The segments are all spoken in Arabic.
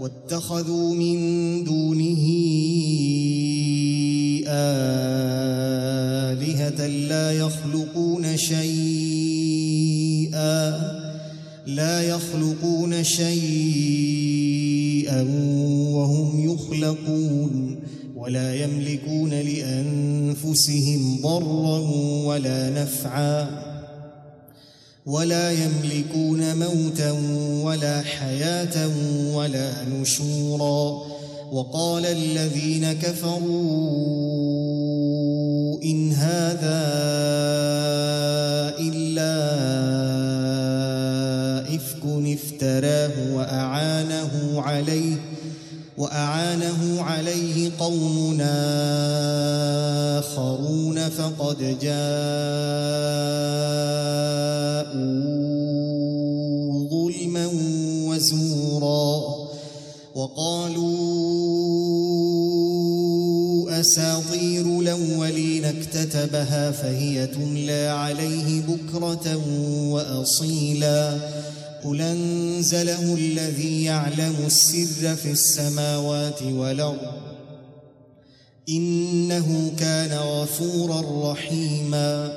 واتخذوا من دونه آلهة لا يخلقون شيئا لا يخلقون شيئا وهم يخلقون ولا يملكون لأنفسهم ضرا ولا نفعا. ولا يملكون موتا ولا حياة ولا نشورا. وقال الذين كفروا إن هذا إلا إفك افتراه وأعانه عليه وأعانه عليه قومنا آخرون فقد ظلما وزورا وقالوا أساطير الأولين اكتتبها فهي تملى عليه بكرة وأصيلا قل أنزله الذي يعلم السر في السماوات والأرض إنه كان غفورا رحيما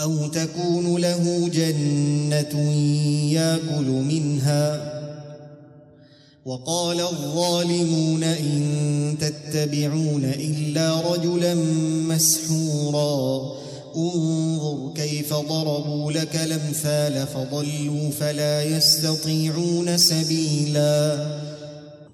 أو تكون له جنة يأكل منها. وقال الظالمون إن تتبعون إلا رجلا مسحورا. انظر كيف ضربوا لك الأمثال فضلوا فلا يستطيعون سبيلا.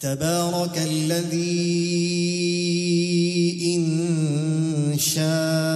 تبارك الذي إن شاء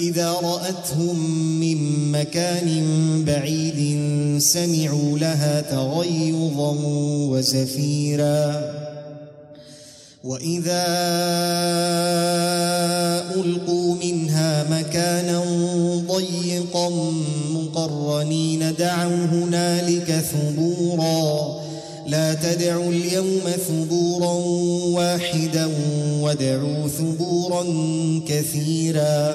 إذا رأتهم من مكان بعيد سمعوا لها تغيظا وزفيرا وإذا ألقوا منها مكانا ضيقا مقرنين دعوا هنالك ثبورا. لا تدعوا اليوم ثبورا واحدا وادعوا ثبورا كثيرا.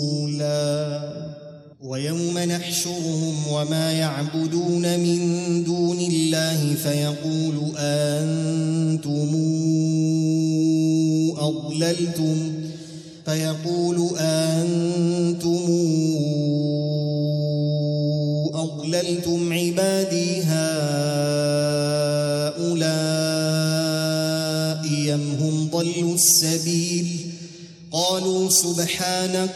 وما يعبدون من دون الله فيقول أنتم أضللتم فيقول أنتم أضللتم عبادي هؤلاء أم هم ضلوا السبيل؟ قالوا سبحانك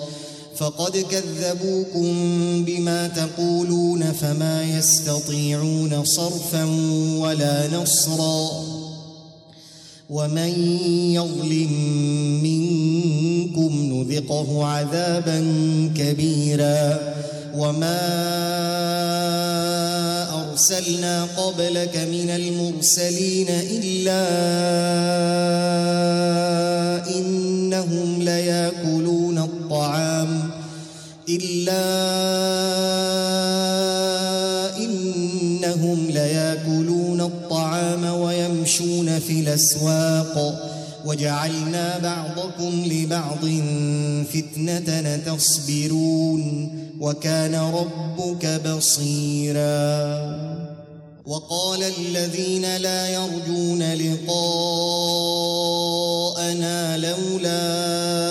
فقد كذبوكم بما تقولون فما يستطيعون صرفا ولا نصرا ومن يظلم منكم نذقه عذابا كبيرا وما أرسلنا قبلك من المرسلين إلا إنهم الطعام إلا إنهم ليأكلون الطعام ويمشون في الأسواق. وجعلنا بعضكم لبعض فتنة تصبرون وكان ربك بصيرا. وقال الذين لا يرجون لقاءنا لولا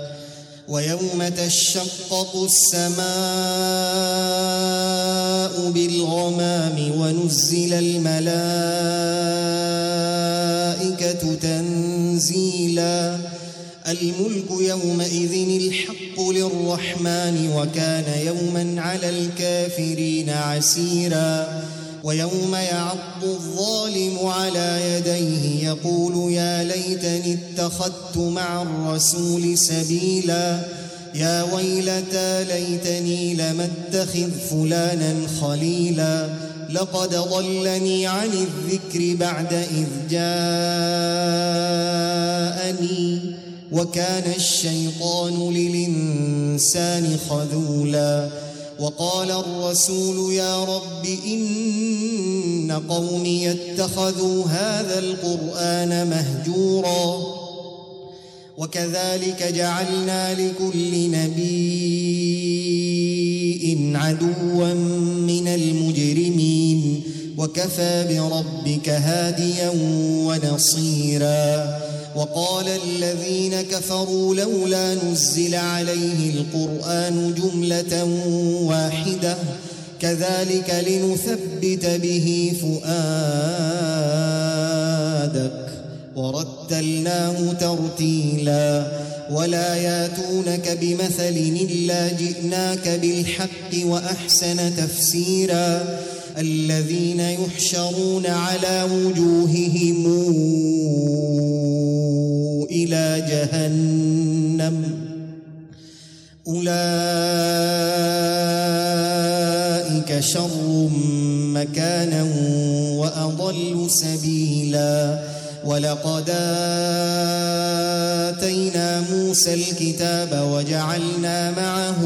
ويوم تشقق السماء بالغمام ونزل الملائكة تنزيلا. الملك يومئذ الحق للرحمن وكان يوما على الكافرين عسيرا. ويوم يعض الظالم على يديه يقول يا ليتني اتخذت مع الرسول سبيلا. يا ويلتى ليتني لم اتخذ فلانا خليلا. لقد ضلني عن الذكر بعد إذ جاءني. وكان الشيطان للإنسان خذولا. وقال الرسول يا رب إن قومي اتخذوا هذا القرآن مهجورا وكذلك جعلنا لكل نبي عدوا من المجرمين وكفى بربك هاديا ونصيرا وقال الذين كفروا لولا نزل عليه القرآن جملة واحدة كذلك لنثبت به فؤادك. ورتلناه ترتيلا. ولا ياتونك بمثل إلا جئناك بالحق وأحسن تفسيرا. الذين يحشرون على وجوههم إلى جهنم أولئك شر مكانا وأضل سبيلا ولقد آتينا موسى الكتاب وجعلنا معه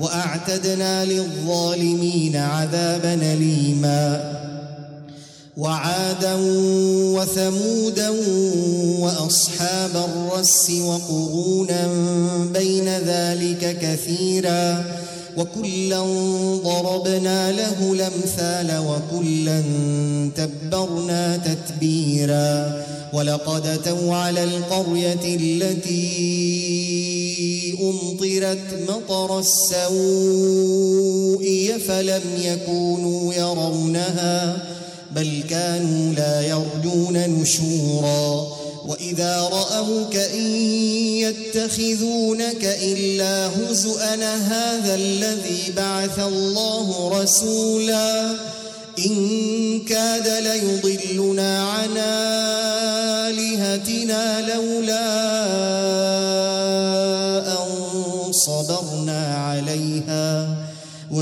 وأعتدنا للظالمين عذابا اليما. وعادا وثمودا وأصحاب الرس وقرونا بين ذلك كثيرا. وكلا ضربنا له الأمثال وكلا تبرنا تتبيرا. ولقد أتوا على القرية التي أمطرت مطر السوء فلم يكونوا يرونها بل كانوا لا يرجون نشورا. وإذا رأوك إن يتخذونك إلا هزءا هذا الذي بعث الله رسولا. إن كاد ليضلنا عن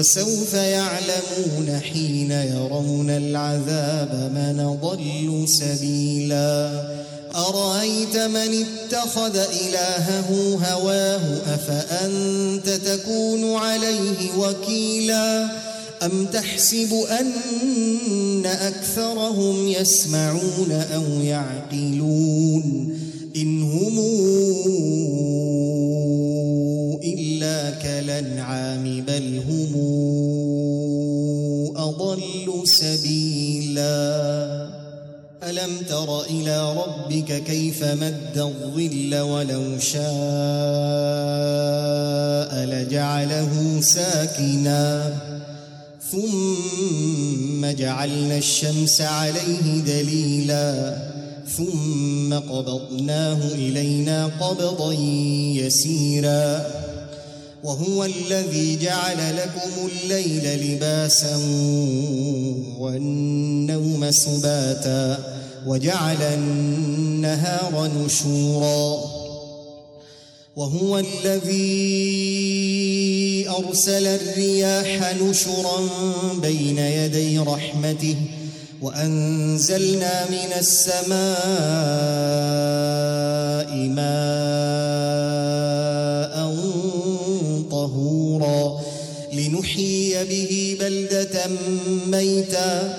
وسوف يعلمون حين يرون العذاب من ضل سبيلا. أرأيت من اتخذ إلهه هواه؟ أفأنت تكون عليه وكيلا؟ أم تحسب أن أكثرهم يسمعون أو يعقلون؟ ربك كيف مد الظل ولو شاء لجعله ساكنا. ثم جعلنا الشمس عليه دليلا. ثم قبضناه إلينا قبضا يسيرا. وهو الذي جعل لكم الليل لباسا والنوم سباتا. وجعل النهار نشورا وهو الذي أرسل الرياح نشرا بين يدي رحمته وأنزلنا من السماء ماء طهورا لنحيي به بلدة ميتا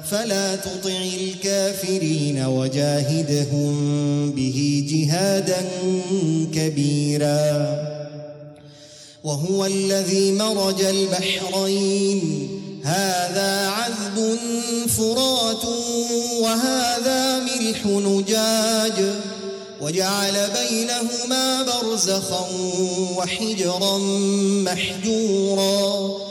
فلا تطع الكافرين وجاهدهم به جهادا كبيرا. وهو الذي مرج البحرين. هذا عذب فرات وهذا ملح نجاج. وجعل بينهما برزخا وحجرا محجورا.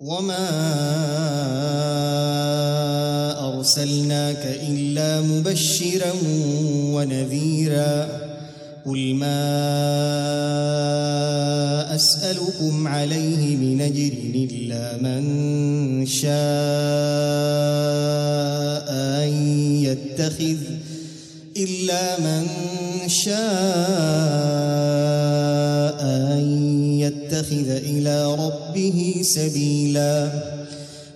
وما ارسلناك الا مبشرا ونذيرا قل ما اسالكم عليه من اجر الا من شاء ان يتخذ الا من شاء يتخذ إلى ربه سبيلا.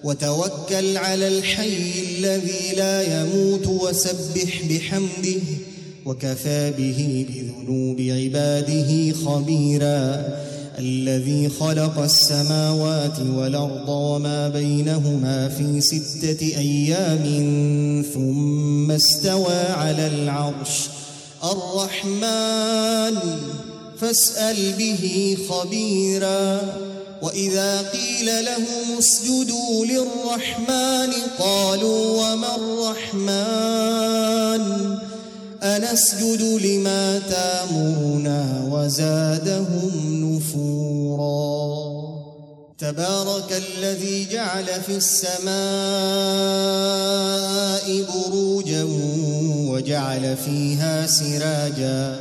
وتوكل على الحي الذي لا يموت وسبح بحمده وكفى به بذنوب عباده خبيرا. الذي خلق السماوات والأرض وما بينهما في ستة أيام ثم استوى على العرش. الرحمن فاسأل به خبيرا. وإذا قيل لهم اسجدوا للرحمن قالوا وما الرحمن؟ أنسجد لما تامرنا وزادهم نفورا. تبارك الذي جعل في السماء بروجا وجعل فيها سراجا.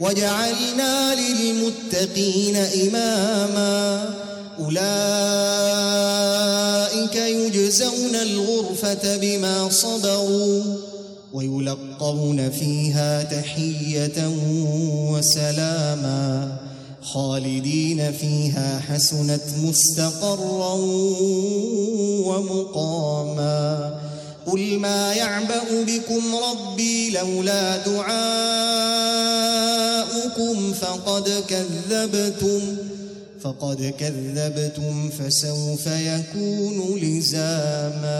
وجعلنا للمتقين إماما أولئك يجزون الغرفة بما صبروا ويلقون فيها تحية وسلاما خالدين فيها حسنت مستقرا ومقاما قل ما يعبأ بكم ربي لولا دعاؤكم فقد كذبتم فقد كذبتم فسوف يكون لزاما.